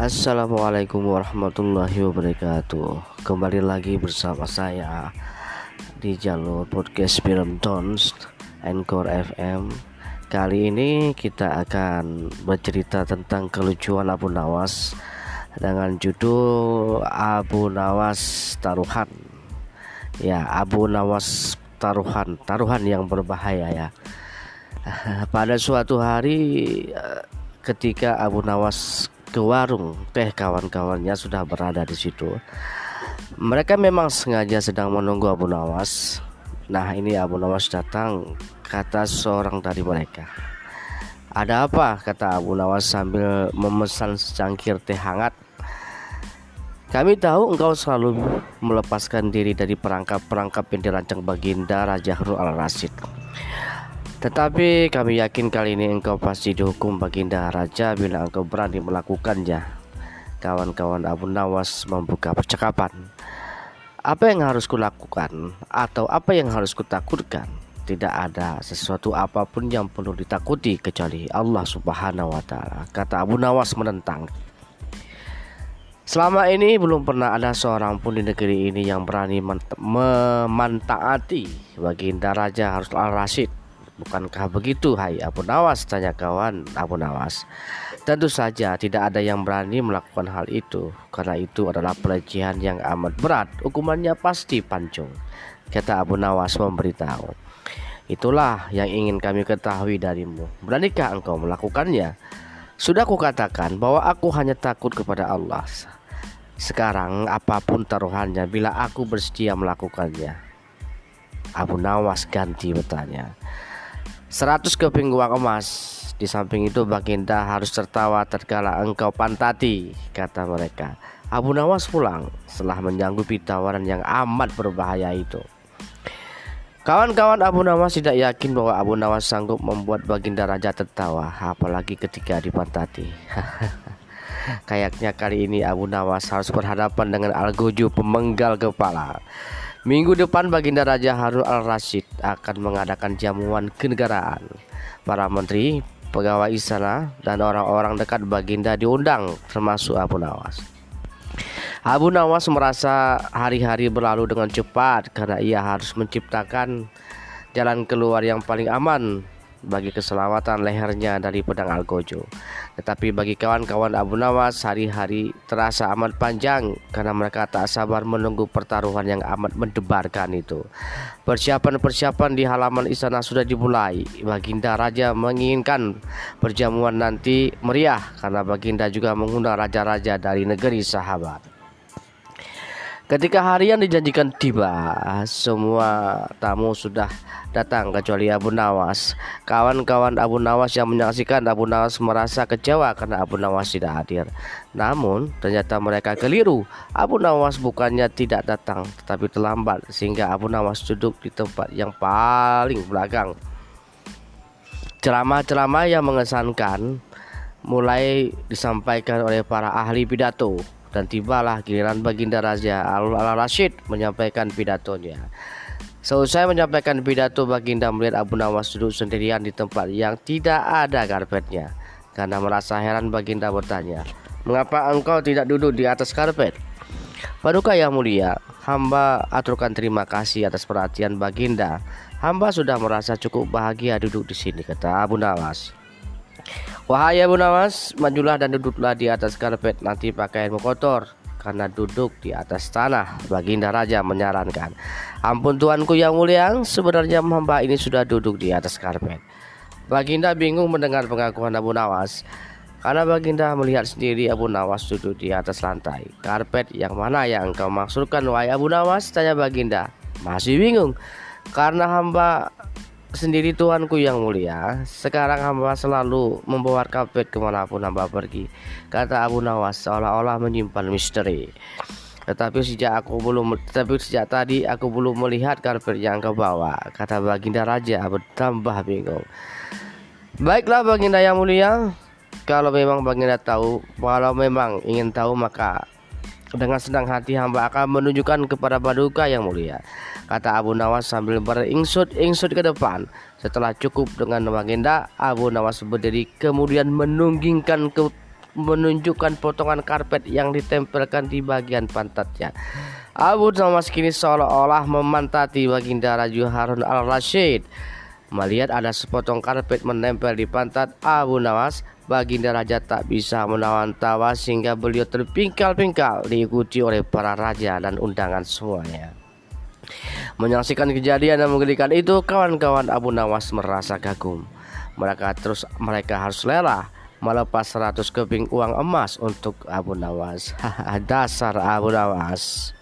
Assalamualaikum warahmatullahi wabarakatuh. Kembali lagi bersama saya Di jalur podcast Film Tons Encore FM Kali ini kita akan bercerita tentang kelucuan Abu Nawas Dengan judul Abu Nawas Taruhan. Ya Abu Nawas Taruhan Taruhan yang berbahaya ya. Pada suatu hari eh, ketika Abu Nawas ke warung teh kawan-kawannya sudah berada di situ. Mereka memang sengaja sedang menunggu Abu Nawas. Nah ini Abu Nawas datang kata seorang dari mereka. Ada apa? kata Abu Nawas sambil memesan secangkir teh hangat. Kami tahu engkau selalu melepaskan diri dari perangkap-perangkap yang dirancang Baginda Raja Harun al-Rasyid. Tetapi kami yakin kali ini engkau pasti dihukum baginda raja bila engkau berani melakukannya. Kawan-kawan Abu Nawas membuka percakapan. Apa yang harus kulakukan atau apa yang harus kutakutkan? Tidak ada sesuatu apa pun yang perlu ditakuti kecuali Allah Subhanahu wa taala. Kata Abu Nawas menentang. Selama ini belum pernah ada seorang pun di negeri ini yang berani memantaati baginda Raja Harus al-Rasyid Bukankah begitu hai Abu Nawas? Tanya kawan Abu Nawas. Tentu saja tidak ada yang berani melakukan hal itu. Karena itu adalah pelecehan yang amat berat. Hukumannya pasti pancung Kata Abu Nawas memberitahu. Itulah yang ingin kami ketahui darimu. Beranikah engkau melakukannya? Sudah kukatakan bahwa aku hanya takut kepada Allah. Sekarang apa pun taruhannya bila aku bersedia melakukannya. Abu Nawas ganti bertanya 100 keping uang emas Di samping itu Baginda harus tertawa terkala engkau pantati Kata mereka. Abu Nawas pulang setelah menyanggupi tawaran yang amat berbahaya itu. Kawan-kawan Abu Nawas tidak yakin bahwa Abu Nawas sanggup membuat Baginda Raja tertawa Apalagi ketika dipantati. Kayaknya kali ini Abu Nawas harus berhadapan dengan Al-Guju pemenggal kepala Minggu depan Baginda Raja Harun al-Rasyid akan mengadakan jamuan kenegaraan. Para menteri, pegawai istana, dan orang-orang dekat Baginda diundang termasuk Abu Nawas. Abu Nawas merasa hari-hari berlalu dengan cepat karena ia harus menciptakan jalan keluar yang paling aman bagi keselamatan lehernya dari pedang Algojo. Tetapi bagi kawan-kawan Abu Nawas hari-hari terasa amat panjang karena mereka tak sabar menunggu pertaruhan yang amat mendebarkan itu. Persiapan-persiapan di halaman istana sudah dimulai. Baginda Raja menginginkan perjamuan nanti meriah karena Baginda juga mengundang raja-raja dari negeri sahabat. Ketika hari yang dijanjikan tiba, semua tamu sudah datang kecuali Abu Nawas. Kawan-kawan Abu Nawas yang menyaksikan Abu Nawas merasa kecewa karena Abu Nawas tidak hadir. Namun ternyata mereka keliru. Abu Nawas bukannya tidak datang, tetapi terlambat sehingga Abu Nawas duduk di tempat yang paling belakang. Ceramah-ceramah yang mengesankan mulai disampaikan oleh para ahli pidato dan tibalah giliran Baginda Raja Al-Rashid menyampaikan pidatonya. Selesai menyampaikan pidato Baginda melihat Abu Nawas duduk sendirian di tempat yang tidak ada karpetnya. Karena merasa heran Baginda bertanya, "Mengapa engkau tidak duduk di atas karpet?" Paduka yang mulia, hamba aturkan terima kasih atas perhatian Baginda. Hamba sudah merasa cukup bahagia duduk di sini, kata Abu Nawas. Wahai Abu Nawas, majulah dan duduklah di atas karpet nanti pakaianmu kotor karena duduk di atas tanah. Baginda Raja menyarankan. Ampun tuanku yang mulia, sebenarnya hamba ini sudah duduk di atas karpet. Baginda bingung mendengar pengakuan Abu Nawas. Karena Baginda melihat sendiri Abu Nawas duduk di atas lantai. Karpet yang mana yang engkau maksudkan wahai Abu Nawas? Tanya Baginda. Masih bingung. Karena hamba sendiri Tuanku yang mulia Sekarang hamba selalu membawa karpet ke mana pun hamba pergi. Kata Abu Nawas seolah-olah menyimpan misteri. Tetapi sejak aku belum tetapi sejak tadi aku belum melihat karpet yang kau bawa kata baginda raja bertambah bingung. Baiklah baginda yang mulia kalau memang baginda tahu kalau memang ingin tahu maka dengan senang hati hamba akan menunjukkan kepada paduka yang mulia kata Abu Nawas sambil beringsut-ingsut ke depan. Setelah cukup dengan legenda, Abu Nawas berdiri kemudian menunggingkan ke menunjukkan potongan karpet yang ditempelkan di bagian pantatnya. Abu Nawas kini seolah-olah memantati baginda Raja Harun al-Rashid. Melihat ada sepotong karpet menempel di pantat Abu Nawas, Baginda Raja tak bisa menawan tawa sehingga beliau terpingkal-pingkal diikuti oleh para raja dan undangan semuanya. Menyaksikan kejadian yang mengerikan itu, kawan-kawan Abu Nawas merasa kagum. Mereka terus mereka harus lelah melepas 100 keping uang emas untuk Abu Nawas. Dasar Abu Nawas.